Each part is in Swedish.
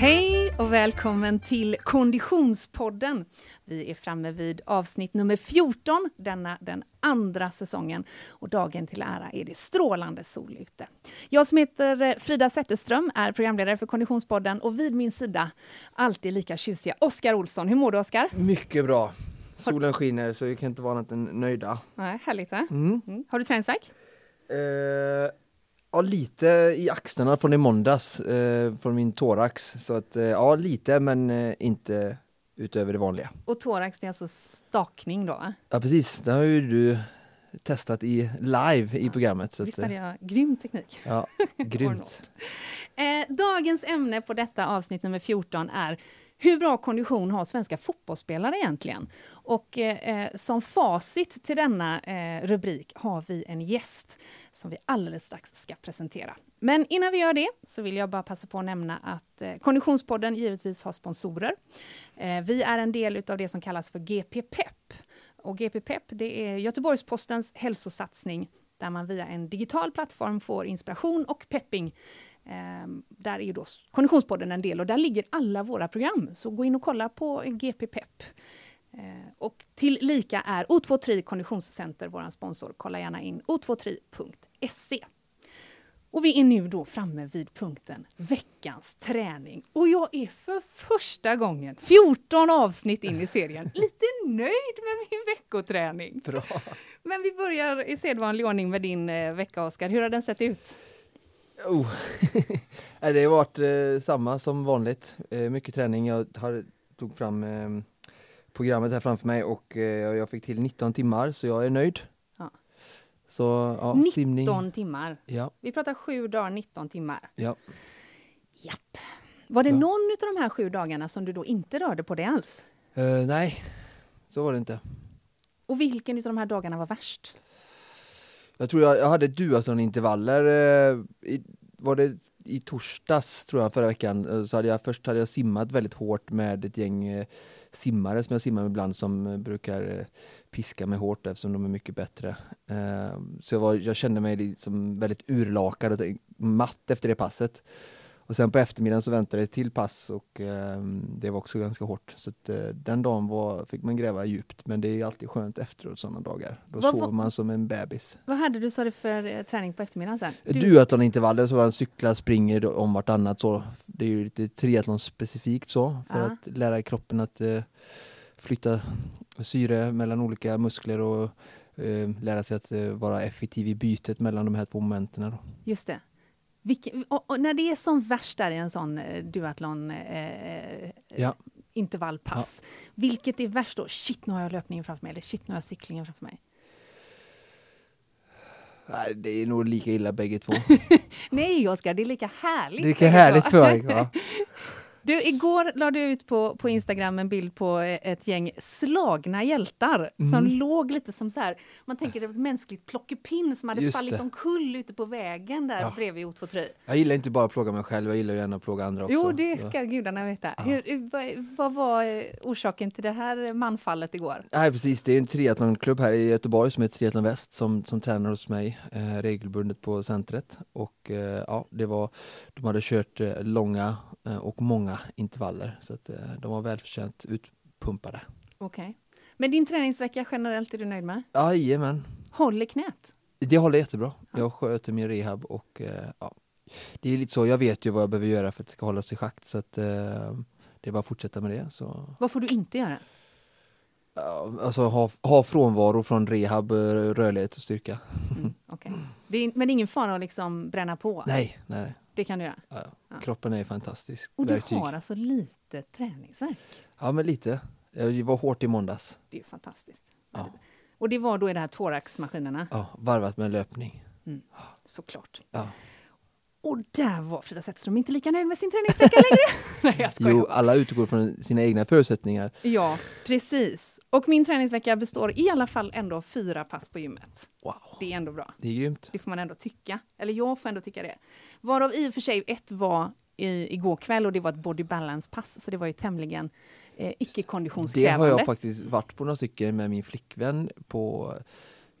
Hej och välkommen till Konditionspodden. Vi är framme vid avsnitt nummer 14, denna den andra säsongen. Och dagen till ära är det strålande sol ute. Jag som heter eh, Frida Zetterström är programledare för Konditionspodden och vid min sida alltid lika tjusiga Oskar Olsson. Hur mår du Oskar? Mycket bra. Solen skiner så vi kan inte vara annat än nöjda. Nej, härligt va? Mm. Mm. Har du träningsvärk? Eh, ja, lite i axlarna från i måndags, eh, från min thorax. Så att, eh, ja, lite men eh, inte utöver det vanliga. Och thorax, det är alltså stakning då? Va? Ja, precis. Det har ju du testat i live i programmet. Så Visst eh, hade jag grym teknik? ja, grymt. Eh, dagens ämne på detta avsnitt nummer 14 är hur bra kondition har svenska fotbollsspelare egentligen? Och eh, eh, som facit till denna eh, rubrik har vi en gäst som vi alldeles strax ska presentera. Men innan vi gör det så vill jag bara passa på att nämna att eh, Konditionspodden givetvis har sponsorer. Eh, vi är en del av det som kallas för GP Pep. Och GP Pep det är Göteborgs-Postens hälsosatsning där man via en digital plattform får inspiration och pepping där är då Konditionspodden en del och där ligger alla våra program. Så gå in och kolla på GP Pep. Ehm, och till lika är O23 Konditionscenter vår sponsor. Kolla gärna in o23.se. Och vi är nu då framme vid punkten veckans träning. Och jag är för första gången, 14 avsnitt in i serien, lite nöjd med min veckoträning. Bra. Men vi börjar i sedvanlig ordning med din eh, vecka, Oskar. Hur har den sett ut? Oh. Det har varit eh, samma som vanligt. Eh, mycket träning. Jag har, tog fram eh, programmet här framför mig och eh, jag fick till 19 timmar så jag är nöjd. Ja. Så ja, 19 simning. timmar. Ja, Vi pratar sju dagar, 19 timmar. ja. Japp. Var det Ja. någon av de här sju dagarna som du då inte rörde på det alls? Eh, nej, så var det inte. Och vilken av de här dagarna var värst? Jag tror jag, jag hade duathlon-intervaller, eh, i, var det i torsdags tror jag förra veckan, eh, så hade jag först hade jag simmat väldigt hårt med ett gäng eh, simmare som jag simmar med ibland som eh, brukar piska mig hårt eftersom de är mycket bättre. Så jag, var, jag kände mig liksom väldigt urlakad och matt efter det passet. Och sen på eftermiddagen så väntade ett till pass och eh, det var också ganska hårt. Så att, eh, den dagen var, fick man gräva djupt men det är alltid skönt efteråt sådana dagar. Då Vad sover man som en bebis. Vad hade du, sa du, för eh, träning på eftermiddagen sen? Du- Duathlon-intervaller så man cyklar, springer om vartannat så. Det är ju lite triathlon specifikt så för Ja. att lära kroppen att eh, flytta syre mellan olika muskler och eh, lära sig att eh, vara effektiv i bytet mellan de här två momenten. Då. Just det. Vilken, och, och när det är som värst där i en sån eh, duathlon eh, Ja. intervallpass, vilket är värst då? Shit, nu har jag löpningen framför mig, eller shit, nu har jag cyklingen framför mig. Nej, det är nog lika illa bägge två. Nej, Oskar, det är lika härligt. Det är lika härligt för mig. Du, igår la du ut på, på Instagram en bild på eh, ett gäng slagna hjältar som Mm. låg lite som så här, man tänker det var ett mänskligt plockepinn som hade Just fallit det. omkull ute på vägen där Ja. bredvid O23. Jag gillar inte bara att plåga mig själv, jag gillar gärna att plåga andra också. Jo, det ska gudarna veta. Ja. Hur, vad, vad var eh, orsaken till det här manfallet igår? Nej precis, det är en triathlonklubb här i Göteborg som heter Triathlon Väst som, som tränar hos mig eh, regelbundet på centret. Och eh, ja, det var, de hade kört eh, långa eh, och många intervaller så att eh, de var välförtjänt utpumpade. Okej. Men din träningsvecka generellt är du nöjd med? Jajamän, Håller knät? det håller jättebra. Ja. Jag sköter min rehab och eh, ja, det är lite så, jag vet ju vad jag behöver göra för att det ska hållas i schakt så att eh, det är bara att fortsätta med det. Så, Vad får du inte göra? alltså ha, ha frånvaro från rehab, eh, rörlighet och styrka. Mm, okej. Det är, men det är ingen fara att liksom bränna på? Nej, nej. Det kan du göra? Ja. Kroppen är fantastisk Och du verktyg. har alltså lite träningsverk? Ja, men lite. Jag var hårt i måndags. Det är fantastiskt. Ja. Och det var då i de här thoraxmaskinerna? Ja, varvat med löpning. Såklart. Ja. Och där var Frida Zetterström inte lika nöjd med sin träningsvecka längre. Nej, jag skojar Jo, alla utgår från sina egna förutsättningar. Ja, precis. Och min träningsvecka består i alla fall ändå av fyra pass på gymmet. Wow, Det är ändå bra. det är grymt. Det får man ändå tycka. Eller jag får ändå tycka det. Varav i och för sig ett var i, igår kväll och det var ett body balance-pass. Så det var ju tämligen eh, Det icke-konditionskrävande. har jag faktiskt varit på några stycken med min flickvän på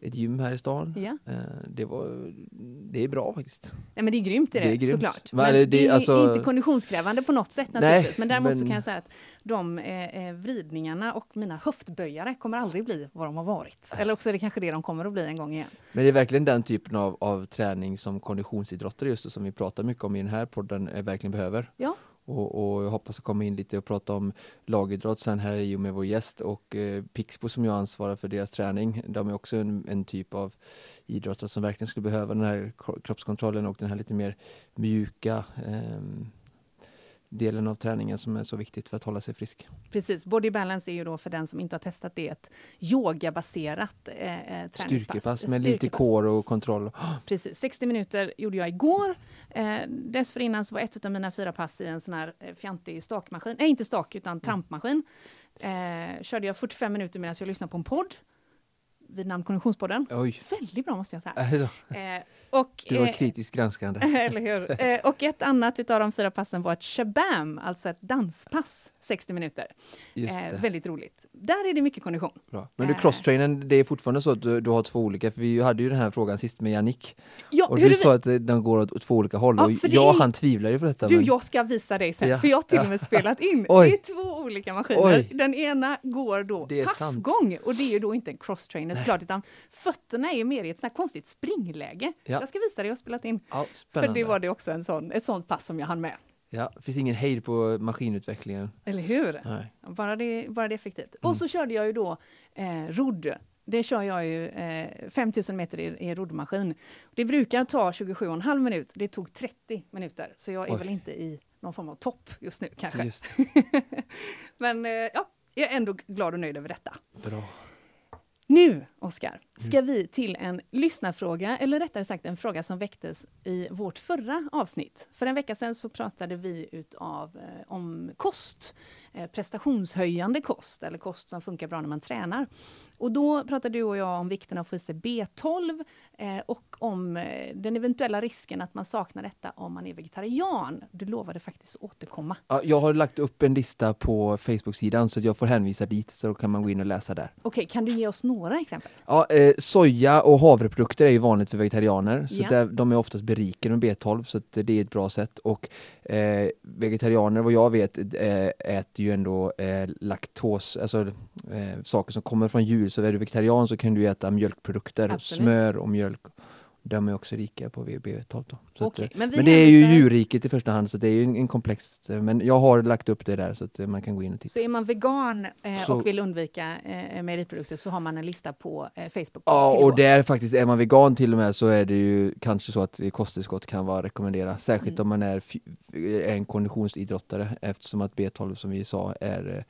ett gym här i stan. Ja. Eh, det, var, det är bra faktiskt. Nej, men det är grymt, är det, Det är grymt. såklart. Men det- det, är alltså- inte konditionskrävande på något sätt Nej, naturligtvis. men däremot så men- kan jag säga att de eh, eh, vridningarna och mina höftböjare kommer aldrig bli vad de har varit. Eller också är det kanske det de kommer att bli en gång igen. Men det är verkligen den typen av, av träning som konditionsidrottare just och som vi pratar mycket om i den här podden eh, verkligen behöver. Ja. Och, och jag hoppas att komma in lite och prata om lagidrott sen här i och med vår gäst och eh, Pixbo som jag ansvarar för deras träning. De är också en, en typ av idrottare som verkligen skulle behöva den här kro- kroppskontrollen och den här lite mer mjuka ehm, delen av träningen som är så viktigt för att hålla sig frisk. Precis, Body Balance är ju då för den som inte har testat det ett yogabaserat eh, eh, träningspass. Styrkepass med Ett lite styrkepass. core och kontroll. Precis, 60 minuter gjorde jag igår. Eh, dessförinnan så var ett av mina fyra pass i en sån här eh, fjantig stakmaskin. Nej, inte stak, utan trampmaskin. Eh, körde jag 45 minuter medan jag lyssnade på en podd vid namn Konditionspodden. Oj, Väldigt bra måste jag säga. Då. Eh, och, du var eh, kritiskt granskande. eller hur? Eh, och ett annat av de fyra passen var ett shabam, alltså ett danspass, 60 minuter. Eh, väldigt roligt. Där är det mycket kondition. Bra. Men du Eh. crosstrainen, det är fortfarande så att du, du har två olika, för vi hade ju den här frågan sist med Jannik. Ja, Och du sa att eh, de går åt, åt två olika håll Ja, och jag är- han tvivlar ju på detta. Du, men... jag ska visa dig sen, Ja, för jag har till och med spelat in. Oj. Det är två olika maskiner. Oj. Den ena går då är sant. passgång och det är ju då inte en crosstrainer såklart, utan fötterna är mer i ett sånt konstigt springläge. Ja. Jag ska visa dig, jag har spelat in. Ja, För det var det också en sån, ett sånt pass som jag hann med. Ja, det finns ingen hejd på maskinutvecklingen. Eller hur? Nej. Bara det, bara det är effektivt. Mm. Och så körde jag ju då eh, rodd. Det kör jag ju eh, 5000 meter i, i roddmaskin. Det brukar ta 27,5 minut. Det tog 30 minuter. Så jag är Oj. väl inte i någon form av topp just nu kanske. Just Men eh, ja, jag är ändå glad och nöjd över detta. bra. Nu, Oskar, ska Mm. vi till en lyssnarfråga, eller rättare sagt en fråga som väcktes i vårt förra avsnitt. För en vecka sedan så pratade vi utav, eh, om kost, prestationshöjande kost, eller kost som funkar bra när man tränar. Och då pratade du och jag om vikten av att få i sig B12 eh, och om eh, den eventuella risken att man saknar detta om man är vegetarian. Du lovade faktiskt att återkomma. Ja, jag har lagt upp en lista på Facebook-sidan så jag får hänvisa dit så kan man gå in och läsa där. Okej, kan du ge oss några exempel? Ja, eh, soja och havreprodukter är ju vanligt för vegetarianer så Ja. där, de är oftast berikade med B12 så det är ett bra sätt och eh, vegetarianer vad jag vet eh, äter ju ändå eh, laktos, alltså eh, saker som kommer från djur så är du vegetarian så kan du äta mjölkprodukter, Absolut. smör och mjölk. De är också rika på B12 då. Så att, Okej, eh, men men det är ju djurriket i första hand så det är ju en, en komplex, eh, men jag har lagt upp det där så att eh, man kan gå in och titta. Så är man vegan eh, Så- och vill undvika eh, mejeriprodukter så har man en lista på eh, Facebook. Ja, och där faktiskt, är man vegan till och med så är det ju kanske så att kosttillskott kan vara rekommenderat, särskilt Mm. om man är, är en konditionsidrottare eftersom att B12 som vi sa är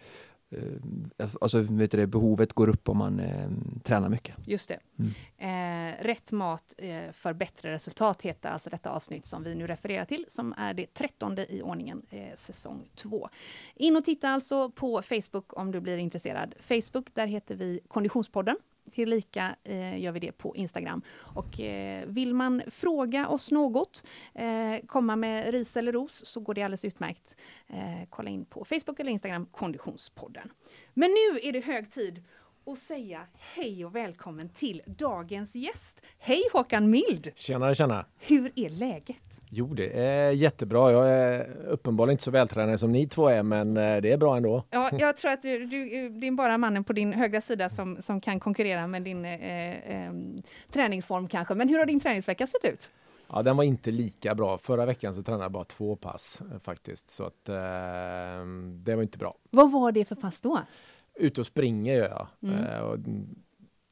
Alltså vet du, behovet går upp om man eh, tränar mycket. Just det. Mm. Eh, rätt mat eh, för bättre resultat heter alltså detta avsnitt som vi nu refererar till, som är det trettonde i ordningen, eh, säsong två. In och titta alltså på Facebook om du blir intresserad. Facebook, där heter vi Konditionspodden. Tillika eh, gör vi det på Instagram. Och eh, vill man fråga oss något, eh, komma med ris eller ros, så går det alldeles utmärkt. Eh, kolla in på Facebook eller Instagram, Konditionspodden. Men nu är det hög tid att säga hej och välkommen till dagens gäst. Hej Håkan Mild! Tjenare, tjena! Hur är läget? Jo, det är jättebra. Jag är uppenbarligen inte så vältränad som ni två är, men eh, det är bra ändå. Ja, jag tror att du, du, det är bara mannen på din högra sida som, som kan konkurrera med din eh, eh, träningsform kanske. Men hur har din träningsvecka sett ut? Ja, den var inte lika bra. Förra veckan så tränade jag bara två pass eh, faktiskt, så att eh, det var inte bra. Vad var det för pass då? Ute och springer gör jag. Mm.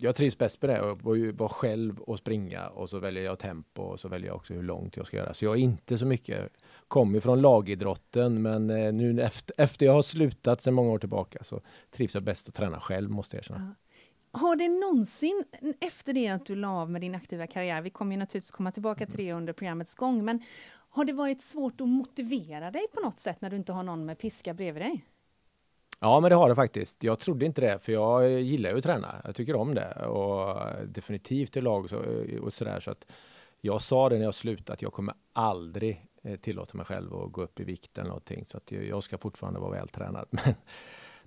Jag trivs bäst med det, att vara- själv och springa och så väljer jag tempo och så väljer jag också hur långt jag ska göra. Så jag är inte så mycket, kommer från lagidrotten men eh, nu efter, efter jag har slutat sedan många år tillbaka så trivs jag bäst att träna själv måste jag erkänna. Har det någonsin, efter det att du la av med din aktiva karriär, vi kommer ju naturligtvis komma tillbaka till det under programmets gång, men har det varit svårt att motivera dig på något sätt när du inte har någon med piska bredvid dig? Ja, men det har det faktiskt. Jag trodde inte det, för jag gillar ju att träna. Jag tycker om det och definitivt i lag eh, och, så, sådär. Så att jag sa det när jag slutade att jag kommer aldrig eh, tillåta mig själv att gå upp i vikt eller någonting. Så att jag ska fortfarande vara vältränad. Men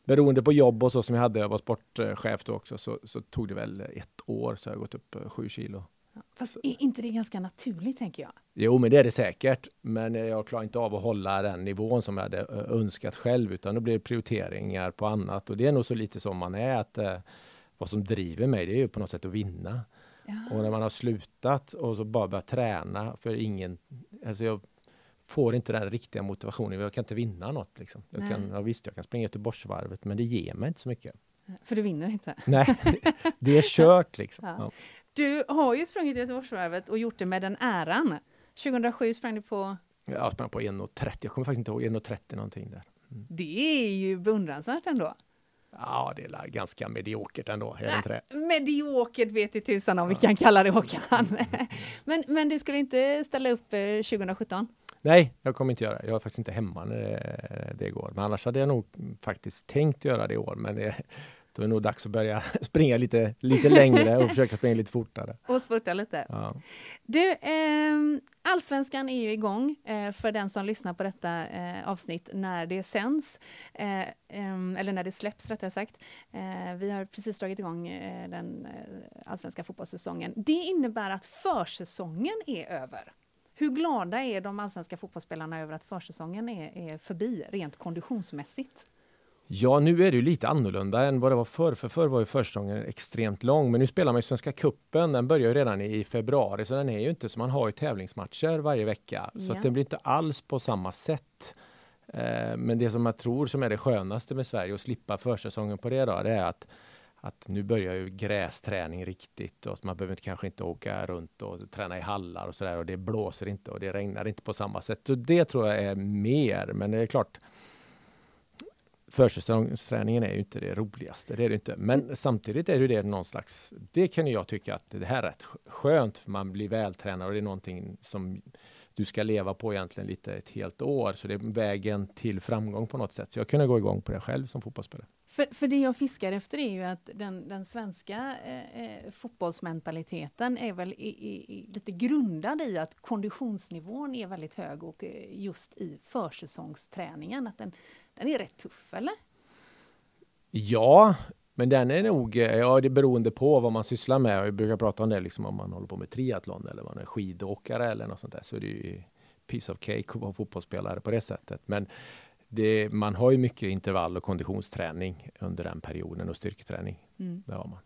beroende på jobb och så som jag hade, jag var sportchef då också, så, så tog det väl ett år så jag har gått upp eh, sju kilo. Fast är inte det ganska naturligt tänker jag? Jo, men det är det säkert. Men jag klarar inte av att hålla den nivån som jag hade önskat själv, utan då blir det prioriteringar på annat. Och det är nog så lite som man är, att eh, vad som driver mig, det är ju på något sätt att vinna. Ja. Och när man har slutat och så bara börjat träna för ingen, alltså jag får inte den riktiga motivationen. Jag kan inte vinna något. Liksom. Jag kan, ja, visst, jag kan springa Göteborgsvarvet, men det ger mig inte så mycket. För du vinner inte? Nej, det är kört liksom. Ja. Du har ju sprungit Göteborgsvarvet och gjort det med den äran. 2007 sprang du på? Jag sprang på 1.30, jag kommer faktiskt inte ihåg, 1.30 någonting där. Mm. Det är ju beundransvärt ändå. Ja, det är ganska mediokert ändå, är det inte det? Mediokert vet i tusan om ja. vi kan kalla det Håkan. men, men du skulle inte ställa upp 2017? Eh, Nej, jag kommer inte göra det. Jag är faktiskt inte hemma när det, det går. Men annars hade jag nog faktiskt tänkt göra det i år. Men det, då är det nog dags att börja springa lite, lite längre och försöka springa lite fortare. Och spurta lite. Ja. Du, eh, Allsvenskan är ju igång eh, för den som lyssnar på detta eh, avsnitt när det sänds, eh, ehm, eller när det släpps rättare sagt. Eh, vi har precis dragit igång eh, den allsvenska fotbollssäsongen. Det innebär att försäsongen är över. Hur glada är de allsvenska fotbollsspelarna över att försäsongen är, är förbi, rent konditionsmässigt? Ja, nu är det ju lite annorlunda än vad det var förr, för förr var ju försäsongen extremt lång. Men nu spelar man ju Svenska Kuppen. den börjar ju redan i februari, så den är ju inte så man har ju tävlingsmatcher varje vecka. Så ja. att den blir inte alls på samma sätt. Eh, men det som jag tror som är det skönaste med Sverige, att slippa försäsongen på det då, det är att att nu börjar ju grästräning riktigt och man behöver kanske inte åka runt och träna i hallar och sådär och det blåser inte och det regnar inte på samma sätt. Så det tror jag är mer, men det är klart försäsongsträningen är ju inte det roligaste, det är det inte. Men samtidigt är det det någon slags, det kan jag tycka att det här är rätt skönt, för man blir vältränad och det är någonting som du ska leva på egentligen lite ett helt år. Så det är vägen till framgång på något sätt. Så jag kunde gå igång på det själv som fotbollsspelare. För, för det jag fiskar efter är ju att den, den svenska eh, eh fotbollsmentaliteten är väl i, i, lite grundad i att konditionsnivån är väldigt hög och eh, just i försäsongsträningen, att den, den är rätt tuff, eller? Ja, men den är nog, eh, ja det är beroende på vad man sysslar med. Vi brukar prata om det liksom om man håller på med triathlon eller man är skidåkare eller något sånt där. Så är det ju piece of cake att vara fotbollsspelare på det sättet. Men det, man har ju mycket intervall och konditionsträning under den perioden och styrketräning. Mm. Det har man.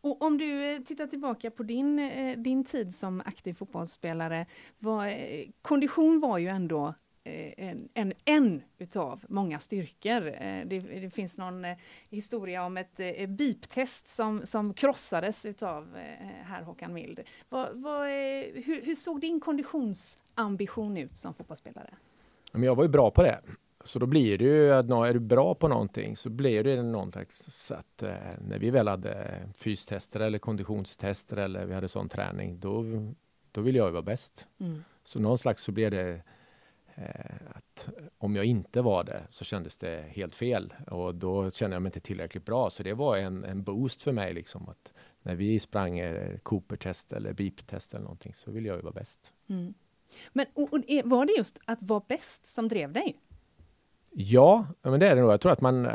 Och om du eh, tittar tillbaka på din, eh, din tid som aktiv fotbollsspelare, var, kondition var ju ändå en, en, en utav många styrkor. Det, det, finns någon historia om ett biptest som, som krossades utav herr Håkan Mild. Vad, vad, hur, hur såg din konditionsambition ut som fotbollsspelare? Jag var ju bra på det. Så då blir det ju att är du bra på någonting så blir det någon slags eh, när vi väl hade fystester eller konditionstester eller vi hade sån träning, då, då vill jag ju vara bäst. Mm. Så någon slags så blev det eh, att om jag inte var det så kändes det helt fel och då kände jag mig inte tillräckligt bra. Så det var en, en boost för mig liksom att när vi sprang eh, Cooper-test eller BIP-test eller någonting så vill jag ju vara bäst. Mm. Men och, och, var det just att vara bäst som drev dig? Ja, men det är det nog. Jag tror att man,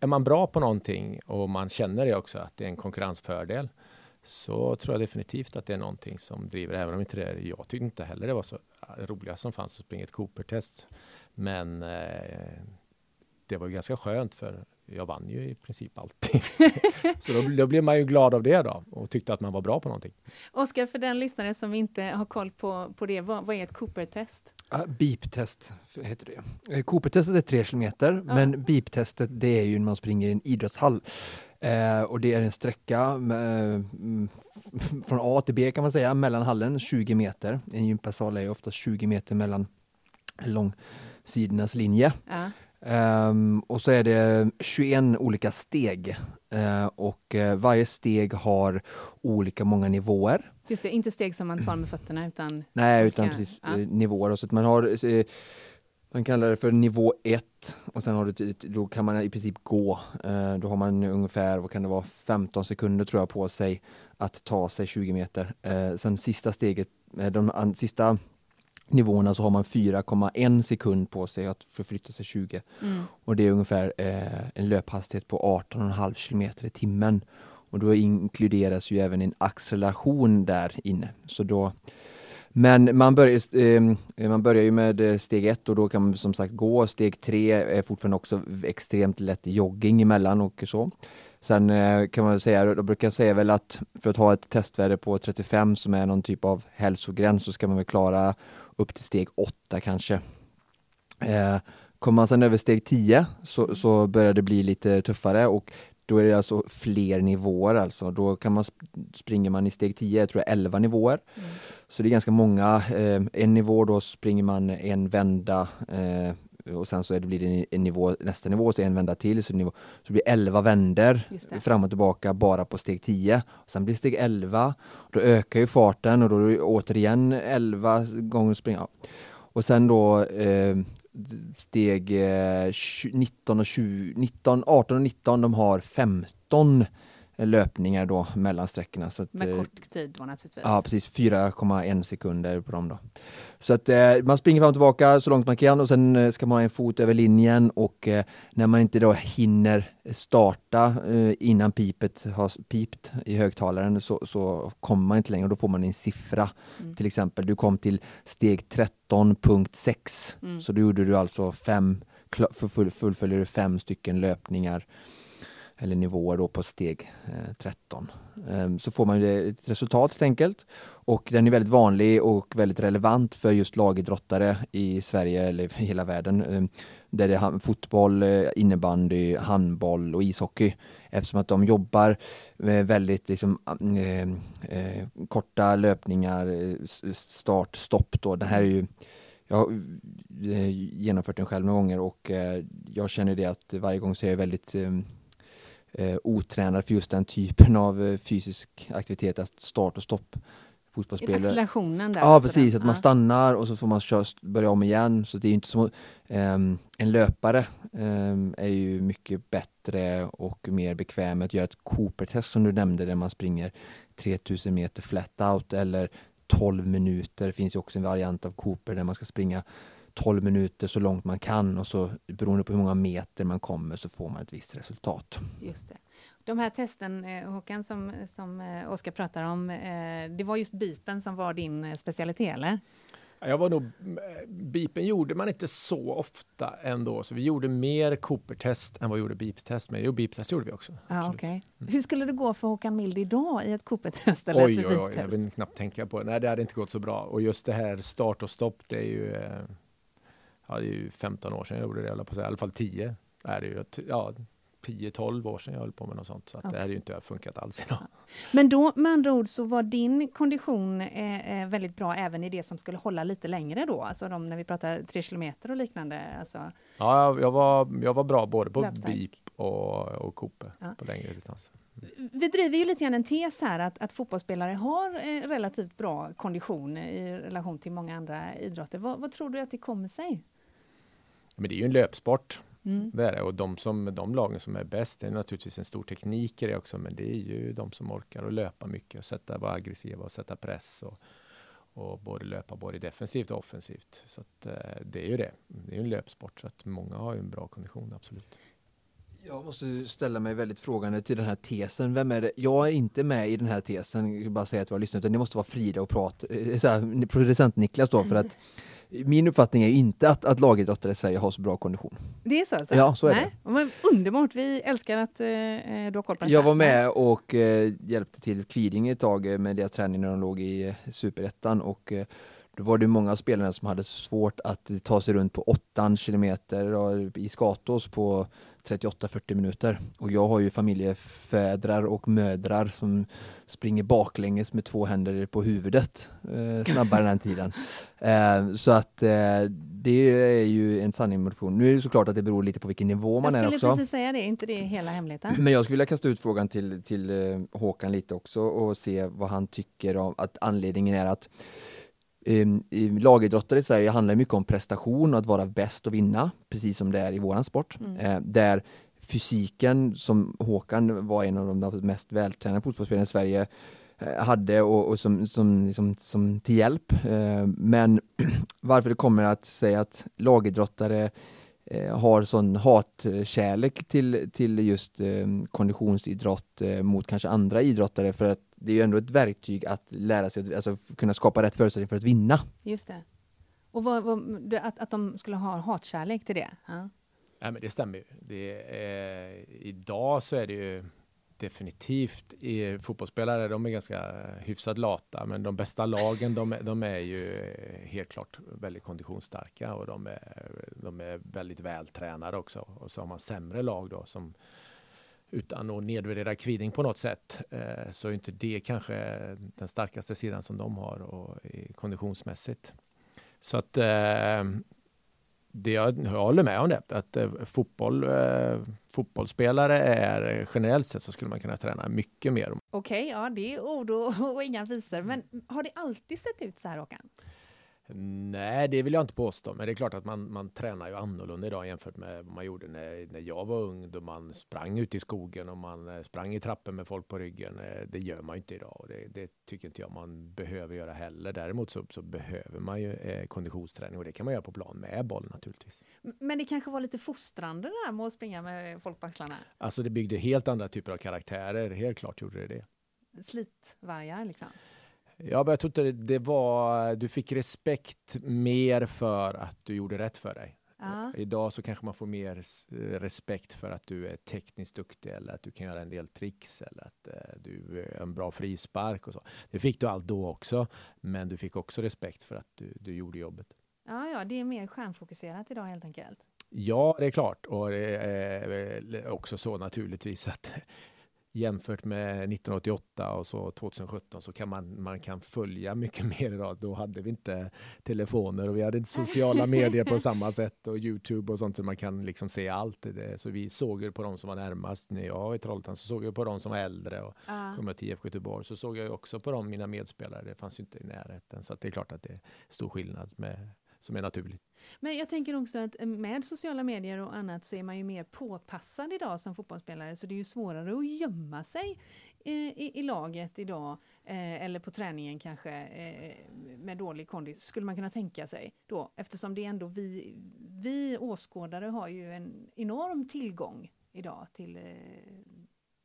är man bra på någonting och man känner det också, att det är en konkurrensfördel, så tror jag definitivt att det är någonting som driver, även om inte det är, jag tyckte inte heller det var så eh, roligt som fanns att springa ett Cooper-test. Men eh, det var ju ganska skönt för jag vann ju i princip alltid. så då, då blev man ju glad av det då och tyckte att man var bra på någonting. Oskar, för den lyssnare som inte har koll på, på det, vad, vad är ett Cooper-test? Uh, beep-test heter det. Uh, Cooper-testet är tre kilometer, uh. men beep-testet det är ju när man springer i en idrottshall. Uh, och det är en sträcka med, mm, från A till B kan man säga, mellan hallen 20 meter. En gympasal är ofta 20 meter mellan långsidornas linje. Um, och så är det 21 olika steg uh, och uh, varje steg har olika många nivåer. Just det, inte steg som man tar med fötterna utan... Nej, utan precis ja. uh, nivåer. Och så att man har man kallar det för nivå 1 och sen har du, då kan man i princip gå. då har man ungefär, vad kan det vara, 15 sekunder tror jag på sig att ta sig 20 meter. sen sista steget, de sista nivåerna så har man 4,1 sekund på sig att förflytta sig 20. Mm. Och det är ungefär eh, en löphastighet på 18,5 kilometer i timmen. Och då inkluderas ju även en acceleration där inne. Så då, men man börjar, eh, man börjar ju med eh, steg ett och då kan man som sagt gå. Steg tre är fortfarande också extremt lätt jogging emellan och så. Sen eh, kan man säga, då brukar jag säga väl att för att ha ett testvärde på 35 som är någon typ av hälsogräns så ska man väl klara upp till steg 8 kanske. Eh, kommer man sen över steg 10 så, så börjar det bli lite tuffare och då är det alltså fler nivåer alltså. Då kan man springer man i steg 10, jag tror jag 11 nivåer. Mm. Så det är ganska många. Eh, en nivå då springer man en vända eh, och sen så är det, blir det en nivå, nästa nivå, så en vända till, så, nivå, så det blir 11 vänder fram och tillbaka bara på steg 10. Sen blir det steg 11, då ökar ju farten och då är det återigen 11 gånger springa. Och sen då eh, steg 19 eh, och 20, 19, 18 och 19, de har 15 löpningar då mellan sträckorna. Så att, Med eh, kort tid då naturligtvis. Ja precis, 4,1 sekunder på dem då. Så att eh, man springer fram och tillbaka så långt man kan och sen eh, ska man ha en fot över linjen och eh, när man inte då hinner starta eh, innan pipet har pipt i högtalaren så, så kommer man inte längre och då får man en siffra. Mm. Till exempel, du kom till steg 13.6 mm. så då gjorde du alltså fem, full, fullföljer du fem stycken löpningar eller nivåer då på steg eh, 13. Ehm, så får man ett resultat helt enkelt. Och den är väldigt vanlig och väldigt relevant för just lagidrottare i Sverige eller hela världen. Ehm, där det är fotboll, eh, innebandy, handboll och ishockey. Eftersom att de jobbar med väldigt liksom, eh, eh, korta löpningar, start, stopp. Då. Den här är ju jag har genomfört den själv några gånger och jag känner det att varje gång så är jag väldigt ehm, eh, otränad för just den typen av eh, fysisk aktivitet, alltså start och stopp. Fotbollsspelare. Accelerationen där? Ja precis, att man stannar och så får man köra, börja om igen. Så det är inte som um, en löpare um, är ju mycket bättre och mer bekväm med att göra ett Cooper-test som du nämnde där man springer 3000 meter flat out eller 12 minuter. Det finns ju också en variant av Cooper där man ska springa 12 minuter så långt man kan och så beroende på hur många meter man kommer så får man ett visst resultat. Just det. De här testen, eh, Håkan, som, som eh, Oskar pratar om, eh, det var just bipen som var din specialitet, eller? Jag var nog, bipen gjorde man inte så ofta ändå, så vi gjorde mer Cooper-test än vad vi gjorde bip-test. Men jo, bip-test gjorde vi också. Ja, okay. Mm. Hur skulle det gå för Håkan Mild idag i ett Cooper-test? Oj, oj, oj, jag vill knappt tänka på det. Nej, det hade inte gått så bra. Och just det här start och stopp, det är ju ja, det är ju 15 år sedan jag gjorde det, jag på säga. i alla fall 10 är det ju. Ja, 10-12 år sedan jag höll på med något sånt. Så att okay. det hade ju inte funkat alls idag. Men då med andra ord så var din kondition eh, eh, väldigt bra även i det som skulle hålla lite längre då? Alltså de, när vi pratar 3 kilometer och liknande? Alltså... Ja, jag var, jag var bra både på BIP och, och Cope ja. på längre distans. Vi driver ju lite grann en tes här att, att fotbollsspelare har eh, relativt bra kondition i relation till många andra idrotter. Vad, vad tror du att det kommer sig? Men det är ju en löpsport. Mm. Det är det. Och de, som, de lagen som är bäst, det är naturligtvis en stor teknik i det också, men det är ju de som orkar att löpa mycket och sätta, vara aggressiva och sätta press och, och både löpa både defensivt och offensivt. Så att, eh, det är ju det. Det är ju en löpsport, så att många har ju en bra kondition, absolut. Jag måste ställa mig väldigt frågande till den här tesen. Vem är det? Jag är inte med i den här tesen, jag bara säga att jag har lyssnat, utan det måste vara Frida och prata, eh, producent Niklas då, för att min uppfattning är inte att, att lagidrottare i Sverige har så bra kondition. Det är så? Alltså? Ja, så är Nej. det. Men underbart, vi älskar att uh, du har koll på det Jag var med och uh, hjälpte till Kviding ett tag med deras träning när de låg i superettan och uh, då var det många spelare som hade svårt att ta sig runt på 8 kilometer i Skatås på 38-40 minuter. Och jag har ju familjefädrar och mödrar som springer baklänges med två händer på huvudet eh, snabbare den tiden. Eh, så att eh, det är ju en sanning med motion. Nu är det såklart att det beror lite på vilken nivå man är också. Jag skulle precis säga det, inte det hela hemligheten? Men jag skulle vilja kasta ut frågan till, till eh, Håkan lite också och se vad han tycker om att anledningen är att Ehm, lagidrottare i Sverige handlar mycket om prestation och att vara bäst och vinna, precis som det är i våran sport. Mm. Eh, där fysiken, som Håkan var en av de mest vältränade fotbollsspelarna i Sverige, eh, hade och, och som, som, liksom, som till hjälp. Eh, men varför det kommer att säga att lagidrottare har sån hatkärlek till, till just konditionsidrott mot kanske andra idrottare för att det är ju ändå ett verktyg att lära sig, alltså kunna skapa rätt förutsättningar för att vinna. Just det. Och vad, vad, att, att de skulle ha hatkärlek till det? Ja. Ja, men det stämmer ju. Det är, idag så är det ju definitivt i fotbollsspelare, de är ganska hyfsat lata, men de bästa lagen, de, de är ju helt klart väldigt konditionsstarka och de är, de är väldigt vältränade också. Och så har man sämre lag då som utan att nedvärdera Kviding på något sätt, eh, så är inte det kanske den starkaste sidan som de har och, eh, konditionsmässigt. Så att eh, det jag, jag håller med om det, att fotboll, fotbollsspelare är generellt sett så skulle man kunna träna mycket mer. Okej, okay, ja det är ord och, och inga visor, men har det alltid sett ut så här Håkan? Nej, det vill jag inte påstå, men det är klart att man, man tränar ju annorlunda idag jämfört med vad man gjorde när, när jag var ung, då man sprang ute i skogen och man eh, sprang i trappor med folk på ryggen. Eh, det gör man ju inte idag och det, det tycker inte jag man behöver göra heller. Däremot så, så behöver man ju eh, konditionsträning och det kan man göra på plan med boll naturligtvis. Men det kanske var lite fostrande det där med att springa med folk på axlarna? Alltså det byggde helt andra typer av karaktärer, helt klart gjorde det det. Slitvargar liksom? Ja, men jag tror inte det var, du fick respekt mer för att du gjorde rätt för dig. Ja. Idag så kanske man får mer respekt för att du är tekniskt duktig eller att du kan göra en del tricks eller att uh, du är en bra frispark och så. Det fick du allt då också, men du fick också respekt för att du, du gjorde jobbet. Ja, ja, det är mer stjärnfokuserat idag helt enkelt. Ja, det är klart. Och det är också så naturligtvis att jämfört med 1988 och så 2017 så kan man, man kan följa mycket mer idag. Då hade vi inte telefoner och vi hade inte sociala medier på samma sätt och Youtube och sånt. Så man kan liksom se allt. Det. Så vi såg ju på de som var närmast. När jag var i Trollhättan så såg jag på de som var äldre och uh. kom jag till IFK Göteborg så såg jag också på de mina medspelare. Det fanns ju inte i närheten. Så det är klart att det är stor skillnad med, som är naturligt. Men jag tänker också att eh, med sociala medier och annat så är man ju mer påpassad idag som fotbollsspelare så det är ju svårare att gömma sig i, i, i laget idag eh, eller på träningen kanske eh, med dålig kondis skulle man kunna tänka sig då eftersom det är ändå vi, vi åskådare har ju en enorm tillgång idag till eh,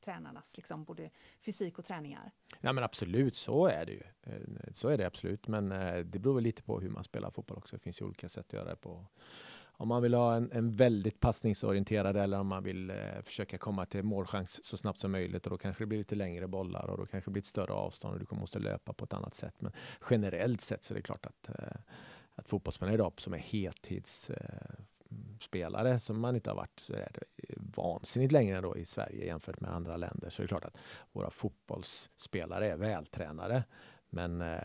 tränarnas liksom, både fysik och träningar. Ja men absolut, så är det ju. Eh, så är det absolut, men eh, det beror väl lite på hur man spelar fotboll också. Det finns ju olika sätt att göra det på. Om man vill ha en, en väldigt passningsorienterad eller om man vill eh, försöka komma till målchans så snabbt som möjligt och då kanske det blir lite längre bollar och då kanske det blir ett större avstånd och du måste löpa på ett annat sätt. Men generellt sett så är det klart att, eh, att fotbollsspelare idag som är heltids eh, eh, spelare som man inte har varit så är det vansinnigt längre då i Sverige jämfört med andra länder. Så det är klart att våra fotbollsspelare är vältränade. Men eh,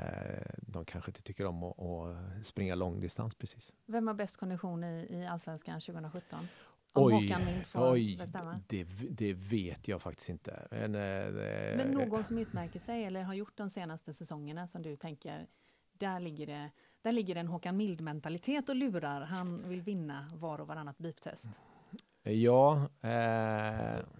de kanske inte tycker om att, att springa långdistans precis. Vem har bäst kondition i, i Allsvenskan 2017? Om oj, Håkan Mild får oj, bestämma? Det, det vet jag faktiskt inte. Men, eh, Men någon som utmärker sig eller har gjort de senaste säsongerna som du tänker, där ligger det där ligger en Håkan Mild-mentalitet och lurar. Han vill vinna var och varannat biptest. Ja. Eh...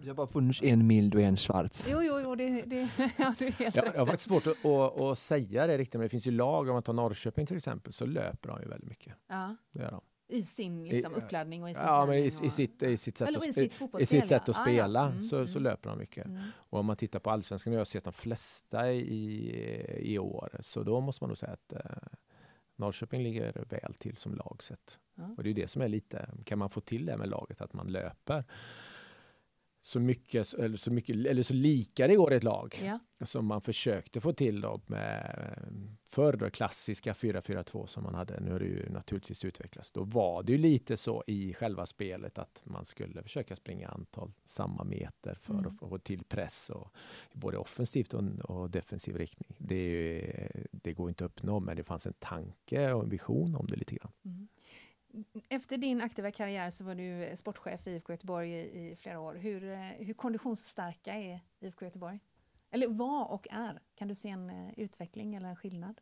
Det har bara funnits en mild och en schwarz. Jo, jo, jo det, det, ja, du är helt ja, rätt. Jag har faktiskt svårt att, att, att, säga det riktigt, men det finns ju lag, om man tar Norrköping till exempel, så löper de ju väldigt mycket. Ja. Det gör de. I sin liksom, uppladdning och i sin Ja, men i, i, sitt, i sitt sätt, att, sitt i sitt sätt att spela ah, ja. mm, så, mm. så löper de mycket. Mm. Och om man tittar på allsvenskan, jag har sett de flesta i, i år, så då måste man nog säga att eh, Norrköping ligger väl till som lag sett. Ja. Och det är det som är lite, kan man få till det med laget, att man löper så mycket, eller så, mycket, eller så lika det går i ett lag ja. som man försökte få till då med förr klassiska 4-4-2 som man hade. Nu har det ju naturligtvis utvecklats. Då var det ju lite så i själva spelet att man skulle försöka springa antal samma meter för mm. att få till press och både offensivt och, och defensiv riktning. Det, det, går inte att uppnå, men det fanns en tanke och en vision om det lite grann. Mm. Efter din aktiva karriär så var du sportchef i IFK Göteborg i, i flera år. Hur, eh, hur konditionsstarka är IFK Göteborg? Eller var och är? Kan du se en eh, utveckling eller en skillnad?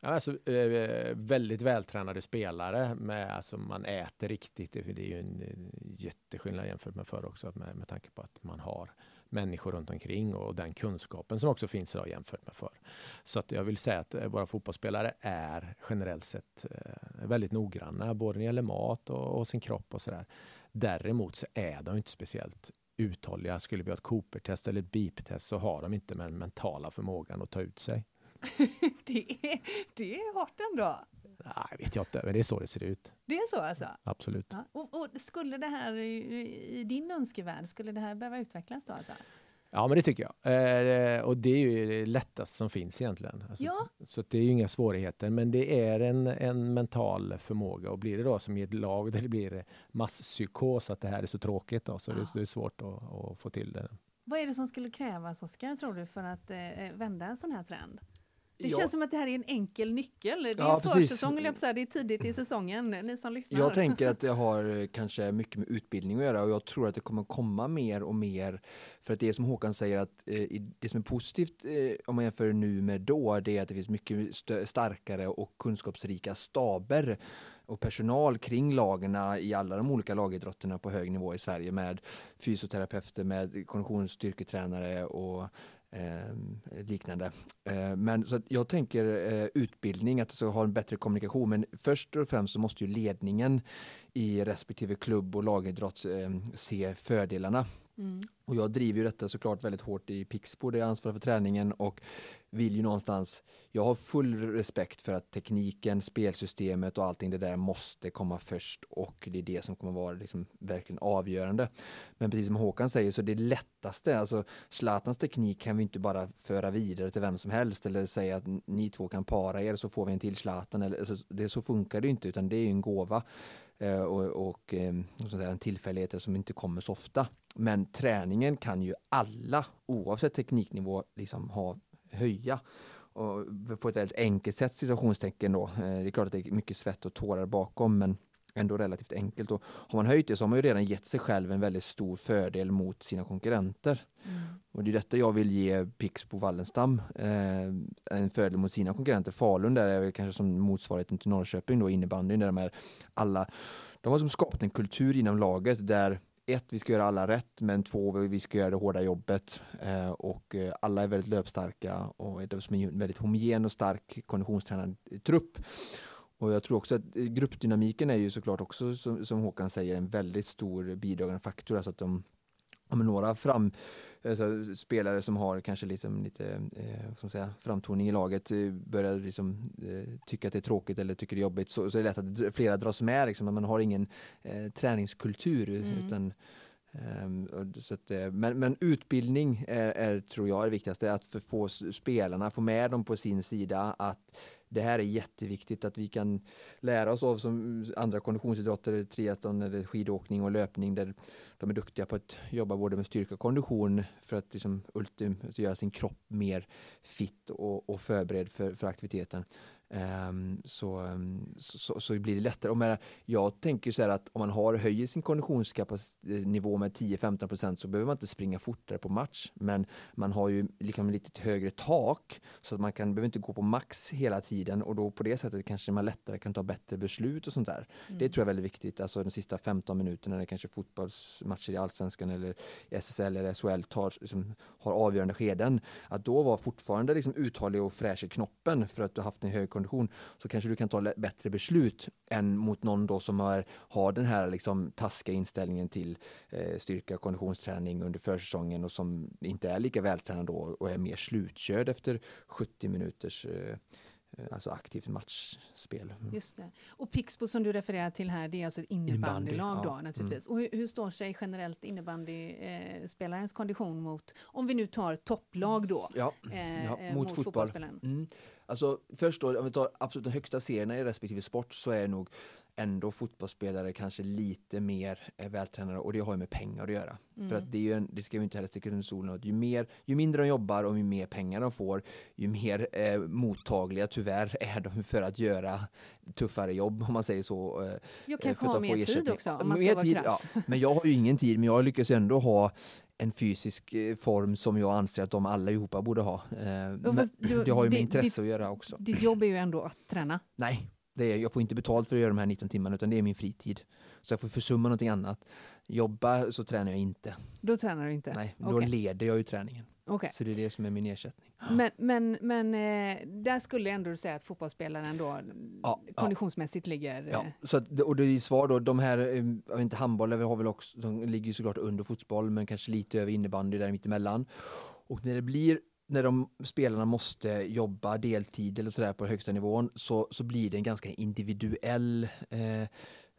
Ja, alltså, eh, väldigt vältränade spelare. Med, alltså, man äter riktigt. Det, är ju en, en jätteskillnad jämfört med förr också med, med tanke på att man har människor runt omkring och den kunskapen som också finns idag jämfört med förr. Så att jag vill säga att eh, våra fotbollsspelare är generellt sett eh, väldigt noggranna, både när det gäller mat och, och sin kropp och sådär. Däremot så är de inte speciellt uthålliga. Skulle vi ha ett Cooper-test eller ett BIP-test så har de inte den mentala förmågan att ta ut sig. det, är, det är hårt ändå. Nej, vet jag inte, men det är så det ser ut. Det är så alltså? Absolut. Ja. Och, och, skulle det här i, din önskevärld, skulle det här behöva utvecklas då alltså? Ja, men det tycker jag. Eh, och det är ju det lättaste som finns egentligen. Alltså, ja. Så det är ju inga svårigheter, men det är en, en mental förmåga. Och blir det då som i ett lag där det blir masspsykos, att det här är så tråkigt, då, så ja. det, det, är svårt att, att, få till det. Vad är det som skulle krävas, Oskar, tror du, för att eh, vända en sån här trend? Det ja. känns som att det här är en enkel nyckel. Det är ja, försäsong, det är tidigt i säsongen, ni som lyssnar. Jag tänker att det har kanske mycket med utbildning att göra och jag tror att det kommer komma mer och mer. För att det är som Håkan säger att eh, det som är positivt eh, om man jämför nu med då, det är att det finns mycket starkare och kunskapsrika staber och personal kring lagarna i alla de olika lagidrotterna på hög nivå i Sverige med fysioterapeuter, med konditionsstyrketränare och eh, liknande. Eh, men så jag tänker eh, utbildning, att alltså ha en bättre kommunikation. Men först och främst så måste ju ledningen i respektive klubb och lagidrott eh, se fördelarna. Mm. Och jag driver ju detta såklart väldigt hårt i Pixbo där jag ansvarar för träningen och vill ju någonstans, jag har full respekt för att tekniken, spelsystemet och allting det där måste komma först och det är det som kommer vara liksom verkligen avgörande. Men precis som Håkan säger så det lättaste, alltså Zlatans teknik kan vi inte bara föra vidare till vem som helst eller säga att ni två kan para er så får vi en till Zlatan. Eller, alltså, det, så funkar det inte utan det är en gåva Eh, och, och, ehm, och en tillfällighet som inte kommer så ofta. Men träningen kan ju alla, oavsett tekniknivå, liksom ha, höja och på ett väldigt enkelt sätt situationstecken då. Eh, det är klart att det är mycket svett och tårar bakom men ändå relativt enkelt. Och har man höjt det så har man ju redan gett sig själv en väldigt stor fördel mot sina konkurrenter. Mm. Och det är detta jag vill ge Pixbo Wallenstam eh, en fördel mot sina konkurrenter. Falun där är kanske som motsvarigheten till Norrköping då innebandyn där de är alla de har som skapat en kultur inom laget där ett, vi ska göra alla rätt, men två, vi ska göra det hårda jobbet. Eh, och eh, alla är väldigt löpstarka och är som en väldigt homogen och stark konditionstränad trupp. Och jag tror också att gruppdynamiken är ju såklart också, som, som Håkan säger, en väldigt stor bidragande faktor. Alltså att de om några fram, alltså, spelare som har kanske lite, lite eh, som säga, framtoning i laget eh, börjar liksom, eh, tycka att det är tråkigt eller tycker det är jobbigt så, så är det lätt att flera dras med. Liksom, man har ingen eh, träningskultur. Mm. utan Um, så att, eh, men, men, utbildning är, är, tror jag, är det viktigaste. Att få spelarna, få med dem på sin sida. Att det här är jätteviktigt att vi kan lära oss av som andra konditionsidrotter, triathlon eller skidåkning och löpning där de är duktiga på att jobba både med styrka och kondition för att liksom ultim, göra sin kropp mer fit och, och förberedd för, för aktiviteten. Um, så, så, så, blir det lättare. Och jag tänker så här att om man har, höjer sin konditionsnivå med 10-15% så behöver man inte springa fortare på match. Men man har ju liksom lite högre tak så att man kan, behöver inte gå på max hela tiden och då på det sättet kanske man lättare kan ta bättre beslut och sånt där. Mm. Det tror jag är väldigt viktigt. Alltså de sista 15 minuterna när kanske fotbollsmatcher i Allsvenskan eller SSL eller SHL tar, liksom, har avgörande skeden. Att då vara fortfarande liksom uthållig och fräsch i knoppen för att du haft en hög kondition så kanske du kan ta bättre beslut än mot någon då som har, har den här liksom taskiga inställningen till eh, styrka och konditionsträning under försäsongen och som inte är lika vältränad då och är mer slutkörd efter 70 minuters eh, Eh, alltså aktivt matchspel. Mm. Just det. Och Pixbo som du refererar till här, det är alltså ett innebandylag ja. då naturligtvis. Mm. Och hur, hur, står sig generellt innebandyspelarens eh, kondition mot, om vi nu tar topplag då, ja. Eh, ja, mot, mot fotboll. Mm. Alltså först då, om vi tar absolut de högsta serierna i respektive sport så är nog ändå fotbollsspelare kanske lite mer vältränade och det har ju med pengar att göra. Mm. För att det, är ju en, det ska vi inte heller sticka under solen ju, mer, ju mindre de jobbar och ju mer pengar de får, ju mer eh, mottagliga tyvärr är de för att göra tuffare jobb om man säger så. Eh, jag kanske har mer tid också om man ska vara krass. Ja, men jag har ju ingen tid men jag lyckas ändå ha en fysisk eh, form som jag anser att de allihopa borde ha. Eh, men du, det har ju med intresse ditt, att göra också. Ditt jobb är ju ändå att träna. Nej, Det är, jag får inte betalt för att göra de här 19 timmarna utan det är min fritid. Så jag får försumma någonting annat. Jobba så tränar jag inte. Då tränar du inte? Nej, då Okej. leder jag ju träningen. Okej. Så det är det som är min ersättning. Men, men, men eh, där skulle ändå du säga att fotbollsspelaren då Ja, ja. konditionsmässigt ligger... Ja, eh, så att, och det är svar då, de här, eh, jag vet inte, handboll har väl också, de ligger ju såklart under fotboll men kanske lite över innebandy där mittemellan. Och när det blir när de spelarna måste jobba deltid eller sådär på högsta nivån så, så blir det en ganska individuell eh,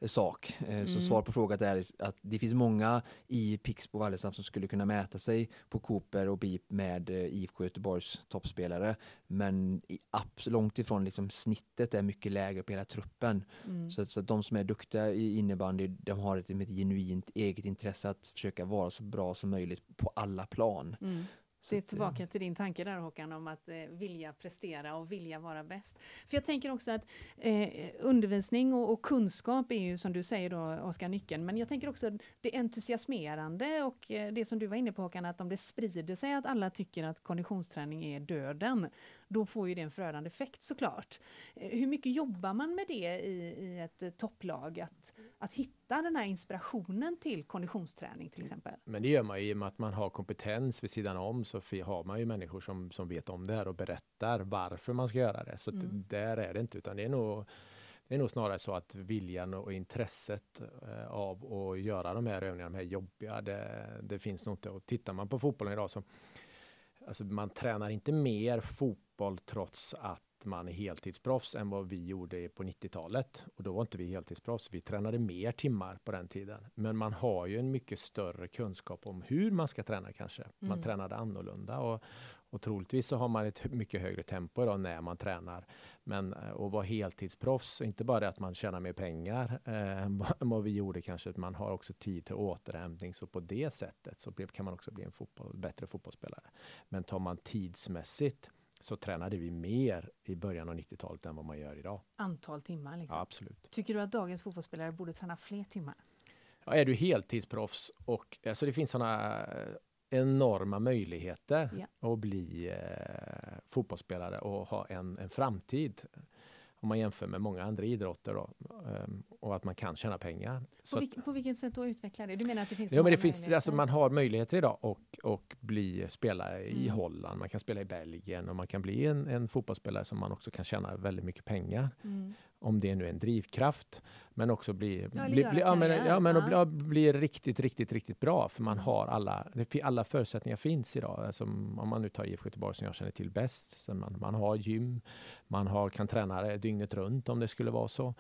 sak. Eh, Så Mm. svar på frågan är att det finns många i Pixbo Wallenstam som skulle kunna mäta sig på Cooper och BIP med eh, IFK Göteborgs toppspelare. Men i, långt ifrån liksom snittet är mycket lägre på hela truppen. mm. Så, så att de som är duktiga i innebandy, de har ett, ett genuint eget intresse att försöka vara så bra som möjligt på alla plan. Mm. Så Det är eh, tillbaka till din tanke där Håkan om att eh, vilja prestera och vilja vara bäst. För jag tänker också att eh, undervisning och, och kunskap är ju som du säger då Oskar nyckeln. Men jag tänker också det entusiasmerande och eh, det som du var inne på Håkan att om det sprider sig att alla tycker att konditionsträning är döden. Då får ju det en förödande effekt såklart. Eh, hur mycket jobbar man med det i, i ett eh, topplag? Att, att hitta den här inspirationen till konditionsträning till exempel? Men det gör man ju i och med att man har kompetens vid sidan om så har man ju människor som, som vet om det här och berättar varför man ska göra det. Så Mm. där är det inte utan det är nog det är nog snarare så att viljan och intresset eh, av att göra de här övningarna, de här jobbiga, det, det finns nog inte. Och tittar man på fotbollen idag så alltså man tränar inte mer fotboll trots att man är heltidsproffs än vad vi gjorde på 90-talet. Och då var inte vi heltidsproffs. Vi tränade mer timmar på den tiden. Men man har ju en mycket större kunskap om hur man ska träna kanske. Man Mm. tränade annorlunda och, och troligtvis så har man ett mycket högre tempo idag när man tränar. Men eh, att vara heltidsproffs, inte bara det att man tjänar mer pengar eh, än vad- vi gjorde kanske, att man har också tid till återhämtning. Så på det sättet så kan man också bli en fotboll, bättre fotbollsspelare. Men tar man tidsmässigt så tränade vi mer i början av 90-talet än vad man gör idag. Antal timmar liksom. Ja, absolut. Tycker du att dagens fotbollsspelare borde träna fler timmar? Ja, är du heltidsproffs och alltså det finns sådana enorma möjligheter att bli eh, fotbollsspelare och ha en, en framtid. Om man jämför med många andra idrotter då, ehm, och att man kan tjäna pengar. På, att- vilk, på vilket sätt då utveckla det? Du menar att det finns Ja, men det finns, alltså man har möjligheter idag och, och bli, spela i Mm. Holland, man kan spela i Belgien och man kan bli en, en fotbollsspelare som man också kan tjäna väldigt mycket pengar. Mm. Om det nu är en drivkraft. Men också bli, bli, bli, ja, men, ja, men ja. att bli, bli riktigt, riktigt, riktigt bra. För man har alla, alla förutsättningar finns idag. Alltså, om man nu tar IFK Göteborg som jag känner till bäst. Så man, man har gym, man har, kan träna dygnet runt om det skulle vara så.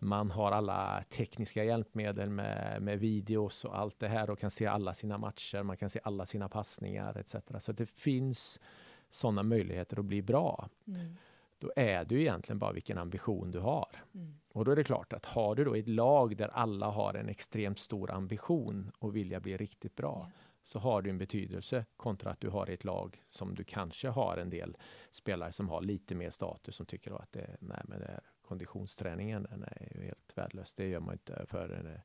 Man har alla tekniska hjälpmedel med, med videos och allt det här och kan se alla sina matcher, man kan se alla sina passningar etc. Så det finns sådana möjligheter att bli bra. Mm. Då är det ju egentligen bara vilken ambition du har. Mm. Och då är det klart att har du då ett lag där alla har en extremt stor ambition och vilja bli riktigt bra Ja. så har det en betydelse kontra att du har ett lag som du kanske har en del spelare som har lite mer status som tycker att det, nej, men det är konditionsträningen den är ju helt värdelös. Det gör man inte för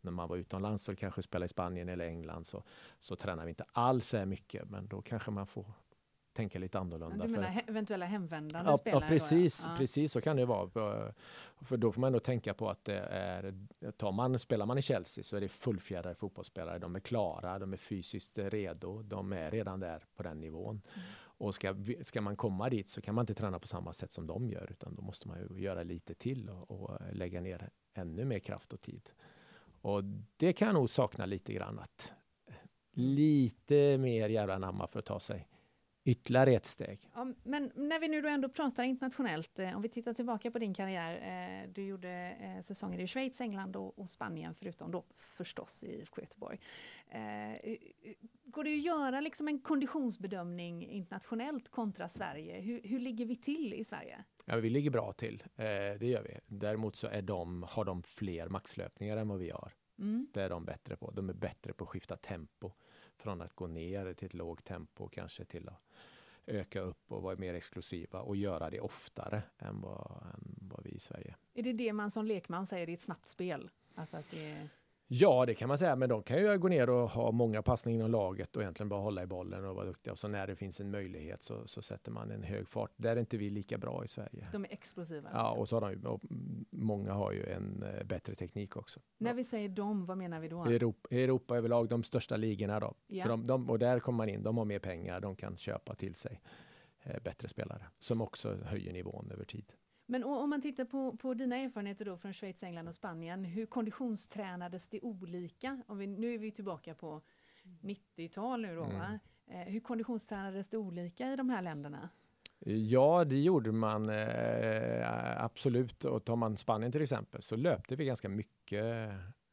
när man var utomlands och kanske spelade i Spanien eller England så, så tränar vi inte alls så här mycket men då kanske man får tänka lite annorlunda. Du för- menar he- eventuella hemvändande Ja, spelare? ja precis, Då, ja. precis så kan det vara. För- För då får man ändå tänka på att det är, tar man, spelar man i Chelsea så är det fullfjädrade fotbollsspelare. De är klara, de är fysiskt redo, de är redan där på den nivån. Mm. Och ska, ska man komma dit så kan man inte träna på samma sätt som de gör, utan då måste man ju göra lite till och, och lägga ner ännu mer kraft och tid. Och det kan jag nog sakna lite grann att lite mer jävla anamma för att ta sig ytterligare ett steg. Ja, men när vi nu då ändå pratar internationellt, eh, om vi tittar tillbaka på din karriär. Eh, du gjorde eh, säsonger i Schweiz, England och, Spanien, förutom då förstås i IFK Göteborg. Går det att göra liksom en konditionsbedömning internationellt kontra Sverige? Hur, hur ligger vi till i Sverige? Ja, vi ligger bra till. Det gör vi. Däremot så är de, har de fler maxlöpningar än vad vi har. Mm. Det är de bättre på. De är bättre på att skifta tempo. Från att gå ner till ett lågt tempo kanske till att öka upp och vara mer exklusiva och göra det oftare än vad, än vad vi i Sverige. Är det det man som lekman säger i ett snabbt spel? Alltså att det är... Ja, det kan man säga, men de kan ju gå ner och ha många passningar inom laget och egentligen bara hålla i bollen och vara duktiga. Och så när det finns en möjlighet så, så sätter man en hög fart. Där är inte vi lika bra i Sverige. De är explosiva. Ja, och så har de och många har ju en eh, bättre teknik också. När vi säger dem, vad menar vi då? Europa, Europa överlag, de största ligorna då. Ja. För de, de, och där kommer man in, de har mer pengar, de kan köpa till sig eh, bättre spelare som också höjer nivån över tid. Men om man tittar på, på dina erfarenheter då från Schweiz, England och Spanien, hur konditionstränades det olika? Om vi, nu är vi tillbaka på 90-tal nu då, Mm. Eh, hur konditionstränades det olika i de här länderna? Ja, det gjorde man eh, absolut. Och tar man Spanien till exempel så löpte vi ganska mycket.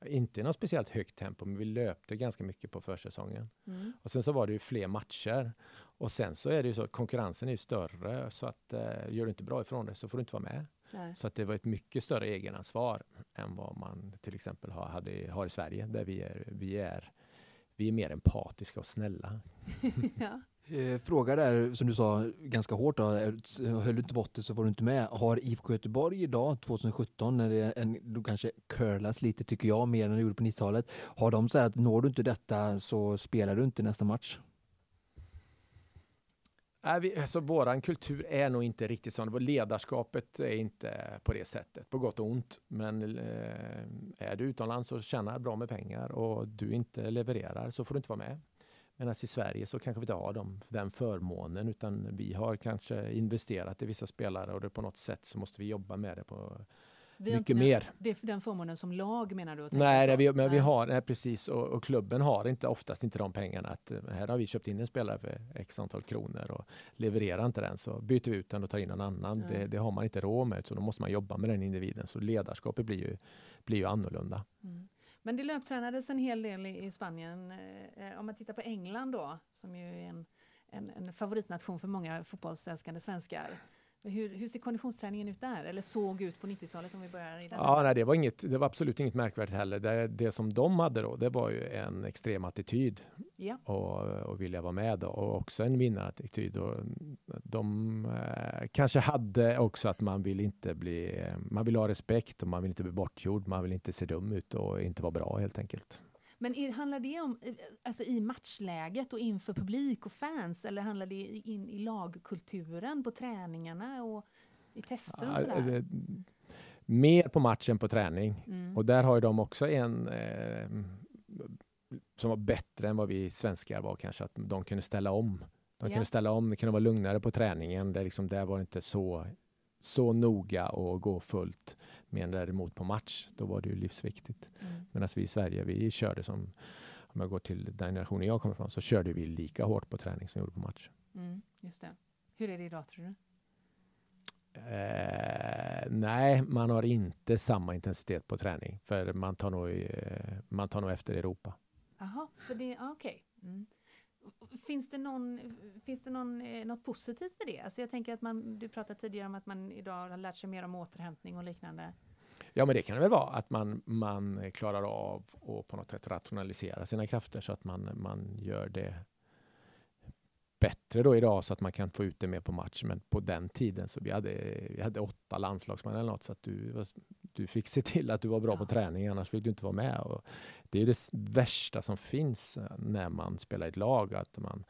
Inte i något speciellt högt tempo, men vi löpte ganska mycket på försäsongen. Mm. Och sen så var det ju fler matcher. Och sen så är det ju så att konkurrensen är ju större så att eh, gör du inte bra ifrån det så får du inte vara med. Nej. Så att det var ett mycket större egenansvar än vad man till exempel har, hade, har i Sverige där vi är, vi är vi är mer empatiska och snälla. ja. Eh, fråga där som du sa ganska hårt då, höll du inte botten så var du inte med. Har IFK Göteborg idag 2017 när det är en, då kanske curlas lite tycker jag mer än det gjorde på 90-talet. Har de så här att når du inte detta så spelar du inte nästa match? Nej, vi, alltså, våran kultur är nog inte riktigt sån. Ledarskapet är inte på det sättet, på gott och ont. Men eh, är du utomlands och tjänar bra med pengar och du inte levererar så får du inte vara med. Medan i Sverige så kanske vi inte har dem, den förmånen utan vi har kanske investerat i vissa spelare och det på något sätt så måste vi jobba med det på Vi mycket den- mer. Det är den förmånen som lag menar du? Nej, det, vi, men vi Nej. har, nej, precis, och, och klubben har inte oftast inte de pengarna. Att, eh, här har vi köpt in en spelare för x antal kronor och levererar inte den så byter vi ut den och tar in en annan. Det, det har man inte råd med, så då måste man jobba med den individen. Så ledarskapet blir ju, blir ju annorlunda. Mm. Men det löptränades en hel del i, i Spanien. Eh, eh, om man tittar på England då, som ju är en, en, en favoritnation för många fotbollsälskande svenskar. Hur, hur ser konditionsträningen ut där? Eller såg ut på 90-talet om vi börjar i den? Ja, nej, det, var inget, det var absolut inget märkvärdigt heller. Det, det som de hade då, det var ju en extrem attityd Ja. och, och vilja vara med då, och också en vinnarattityd. Och de eh, kanske hade också att man vill inte bli, man vill ha respekt och man vill inte bli bortgjord, man vill inte se dum ut och inte vara bra helt enkelt. Men är, handlar det om eh, alltså i matchläget och inför publik och fans eller handlar det in i lagkulturen på träningarna och i tester och sådär? Mer på matchen på träning. Mm. Och där har ju de också en eh, som var bättre än vad vi svenskar var kanske, att de kunde ställa om. De Ja. kunde ställa om, det kunde vara lugnare på träningen. Det liksom, där var det inte så, så noga att gå fullt. Men däremot på match, då var det ju livsviktigt. Mm. Medan vi i Sverige, vi körde som, om jag går till den generationen jag kommer ifrån, så körde vi lika hårt på träning som vi gjorde på match. Mm, just det. Hur är det idag tror du? Eh, nej, man har inte samma intensitet på träning. För man tar nog, eh, man tar nog efter Europa. Jaha, för det, ah, okej. Mm. Finns det, någon, finns det någon, eh, något positivt med det? Alltså jag tänker att man, du pratade tidigare om att man idag har lärt sig mer om återhämtning och liknande. Ja, men det kan det väl vara att man, man klarar av att på något sätt rationalisera sina krafter så att man, man gör det bättre då idag så att man kan få ut det mer på match. Men på den tiden så vi hade vi hade åtta landslagsmän eller något så att du, du fick se till att du var bra Ja. på träning annars fick du inte vara med. Och det är det värsta som finns eh, när man spelar i ett lag att man,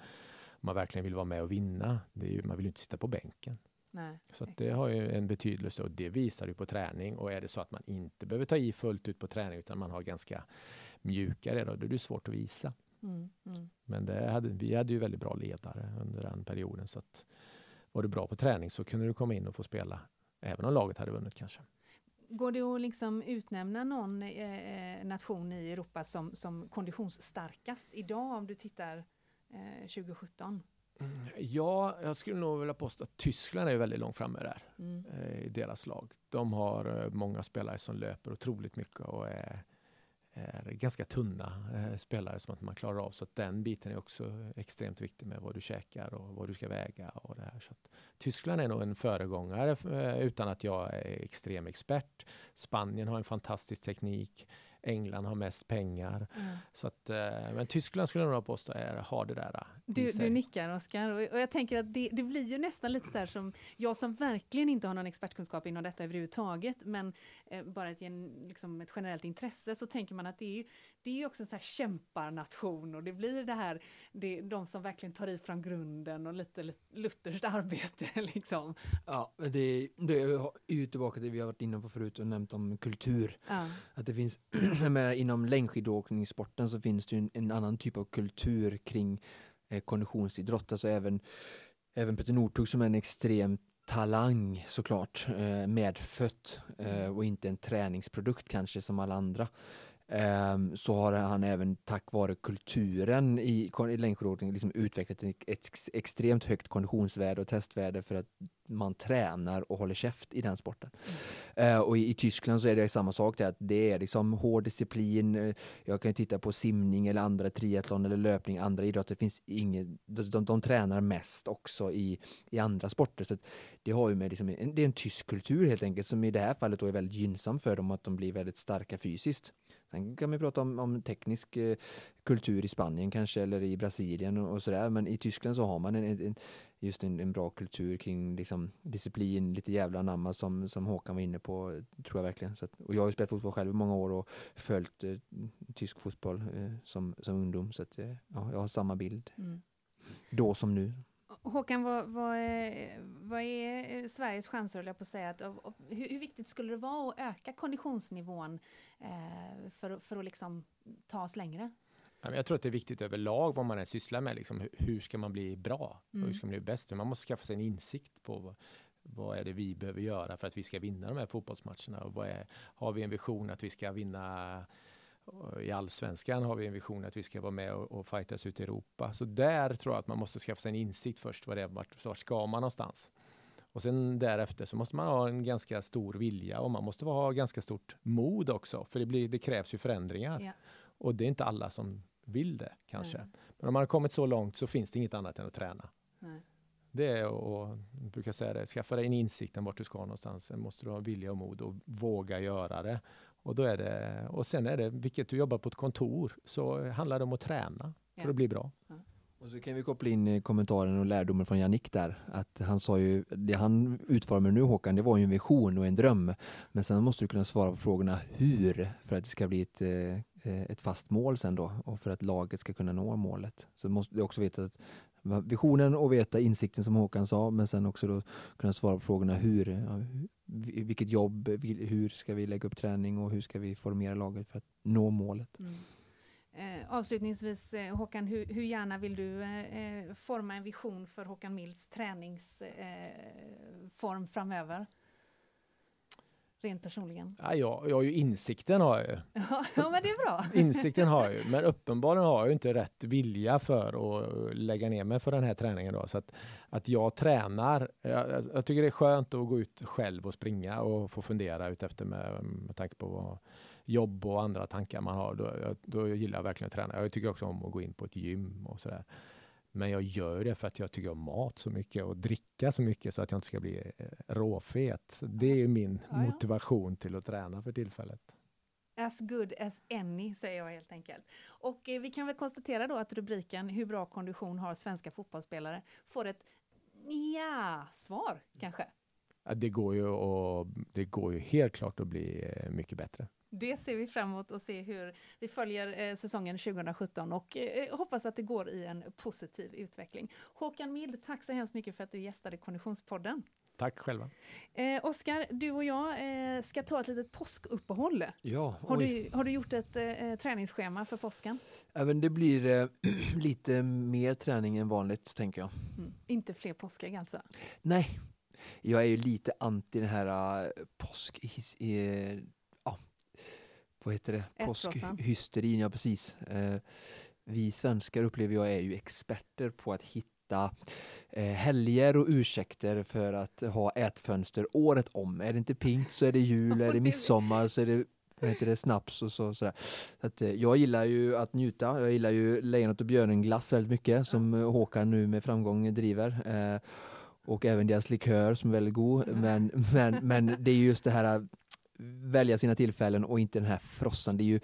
man verkligen vill vara med och vinna. Det är ju, man vill inte sitta på bänken. Nej, Så det har ju en betydelse och det visar du på träning. Och är det så att man inte behöver ta i fullt ut på träning utan man har ganska mjukare, då, då är det svårt att visa. Mm, mm. Men det hade, vi hade ju väldigt bra ledare under den perioden. Så att var du bra på träning så kunde du komma in och få spela. Även om laget hade vunnit kanske. Går det att liksom utnämna någon eh, nation i Europa som, som konditionsstarkast idag om du tittar eh, 2017? Ja, jag skulle nog vilja påstå att Tyskland är väldigt långt framme där. Mm. eh, i deras lag. De har eh, många spelare som löper otroligt mycket och är, är ganska tunna eh, spelare som att man klarar av. Så att den biten är också extremt viktig med vad du käkar och vad du ska väga. Och det här. Så att Tyskland är nog en föregångare eh, utan att jag är extrem expert. Spanien har en fantastisk teknik. England har mest pengar. Mm. Så att, eh, men Tyskland skulle jag nog påstå är, har det där. i Du, du nickar Oskar och, och jag tänker att det, det blir ju nästan lite så här som jag som verkligen inte har någon expertkunskap inom detta överhuvudtaget men eh, bara ett, gen- liksom ett generellt intresse så tänker man att det är ju, det är ju också en så här kämparnation och det blir det här, det, de som verkligen tar i från grunden och lite, lite lutherskt arbete liksom. Ja, det, det är ju tillbaka till det vi har varit inne på förut och nämnt om kultur. Ja. Att det finns, jag menar, inom längdskidåkningssporten så finns det ju en, en annan typ av kultur kring eh, konditionsidrott. Alltså även, även Peter Northug som är en extrem talang såklart, eh, medfött eh, och inte en träningsprodukt kanske som alla andra. Ehm, så har han även tack vare kulturen i, i längdskidåkning liksom utvecklat ett ex, extremt högt konditionsvärde och testvärde för att man tränar och håller käft i den sporten. Eh, och i, i Tyskland så är det samma sak, där, att det är liksom hård disciplin. eh, Jag kan titta på simning eller andra triathlon eller löpning, andra idrotter. Det finns inget, de, de, de tränar mest också i, i andra sporter. Så det har ju med liksom, det är en tysk kultur helt enkelt som i det här fallet är väldigt gynnsam för dem att de blir väldigt starka fysiskt. Sen kan vi prata om, om teknisk eh, kultur i Spanien kanske eller i Brasilien och, och sådär men i Tyskland så har man en, en, just en, en bra kultur kring liksom, disciplin, lite jävla anamma som, som Håkan var inne på, tror jag verkligen. Så att, och jag har ju spelat fotboll själv i många år och följt eh, tysk fotboll eh, som, som ungdom så att, eh, ja, jag har samma bild Mm. då som nu. Håkan, vad, vad, är, vad är eh, Sveriges chanser, jag på att säga, att, och, hur, hur viktigt skulle det vara att öka konditionsnivån eh, för, för att liksom ta oss längre? Jag tror att det är viktigt överlag vad man än sysslar med. Liksom, hur, ska man bli bra? Och Mm. hur ska man bli bäst? Man måste skaffa sig en insikt på vad, vad är det vi behöver göra för att vi ska vinna de här fotbollsmatcherna. Och är, har vi en vision att vi ska vinna i allsvenskan har vi en vision att vi ska vara med och, och fightas ut i Europa. Så där tror jag att man måste skaffa sig en insikt först. Vad det är, vart, vart ska man någonstans? Och sen därefter så måste man ha en ganska stor vilja och man måste ha ganska stort mod också. För det, blir, det krävs ju förändringar. Ja. Och det är inte alla som vill det kanske. Nej. Men om man har kommit så långt så finns det inget annat än att träna. Nej. Det är jag brukar säga det, skaffa dig en insikt om vart du ska någonstans. Sen måste du ha vilja och mod och våga göra det. Och, då är det, och sen är det, vilket du jobbar på ett kontor, så handlar det om att träna för Ja. att bli bra. Och så kan vi koppla in eh, kommentaren och lärdomen från Jannik där. Att han sa ju, det han utformar nu Håkan, det var ju en vision och en dröm. Men sen måste du kunna svara på frågorna hur för att det ska bli ett, eh, ett fast mål sen då och för att laget ska kunna nå målet. Så måste du också veta att visionen och veta insikten som Håkan sa, men sen också då kunna svara på frågorna hur, vilket jobb, hur ska vi lägga upp träning och hur ska vi formera laget för att nå målet. Mm. Eh, avslutningsvis, eh, Håkan, hur, hur gärna vill du eh, eh, forma en vision för Håkan Mills träningsform eh, framöver? Rent personligen. Ja, jag, jag har ju insikten har jag ju. Ja, men det är bra. Insikten har jag ju, men uppenbarligen har jag ju inte rätt vilja för att lägga ner mig för den här träningen. Då. Så att, att jag tränar, jag, jag tycker det är skönt att gå ut själv och springa och få fundera ut efter med, med tanke på vad jobb och andra tankar man har. Då, då gillar jag verkligen att träna. Jag tycker också om att gå in på ett gym och sådär. Men jag gör det för att jag tycker om mat så mycket och dricka så mycket så att jag inte ska bli eh, råfet. Det är ju min Ja, ja. motivation till att träna för tillfället. As good as any, säger jag helt enkelt. Och eh, vi kan väl konstatera då att rubriken Hur bra kondition har svenska fotbollsspelare får ett ja-svar kanske. Ja, det, går ju och, det går ju helt klart att bli eh, mycket bättre. Det ser vi fram emot och se hur vi följer eh, säsongen 2017 och eh, hoppas att det går i en positiv utveckling. Håkan Mild, tack så hemskt mycket för att du gästade Konditionspodden. Tack själva. Eh, Oskar, du och jag eh, ska ta ett litet påskuppehåll. Ja, Har du, har du gjort ett eh, träningsschema för påsken? Även det blir eh, lite mer träning än vanligt tänker jag. Mm. Inte fler påskägg alltså? Nej, jag är ju lite anti den här uh, påsk... his- eh, ja, vad heter det? Påskhysterin, ja precis. Eh, vi svenskar upplever jag är ju experter på att hitta eh, helger och ursäkter för att ha ätfönster året om. Är det inte pink så är det jul, är det midsommar så är det vad heter det, snaps och så, sådär. Så att, eh, jag gillar ju att njuta, jag gillar ju Lejonet och björnen glass väldigt mycket som eh, Håkan nu med framgång driver. Eh, och även deras likör som är väldigt god. Men, men, men det är just det här välja sina tillfällen och inte den här frossan. Det är ju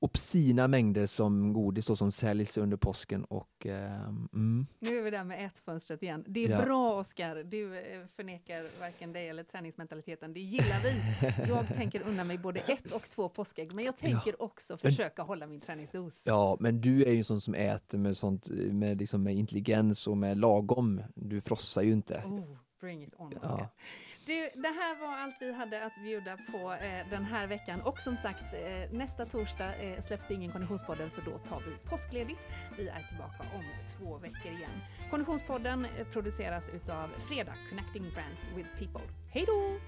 obscina mängder som godis då, som säljs under påsken. Och, eh, mm. Nu är vi där med ätfönstret igen. Det är Ja. bra Oskar, du eh, förnekar varken dig eller träningsmentaliteten. Det gillar vi. Jag tänker unna mig både ett och två påskägg, men jag tänker också försöka hålla min träningsdos. Ja, men du är ju en sån som äter med sånt med, liksom med intelligens och med lagom. Du frossar ju inte. Oh, bring it on, Ja. Du, det här var allt vi hade att bjuda på eh, den här veckan. Och som sagt, eh, nästa torsdag eh, släpps det ingen Konditionspodden för då tar vi påskledigt. Vi är tillbaka om två veckor igen. Konditionspodden eh, produceras utav Fredag Connecting Brands with People. Hej då!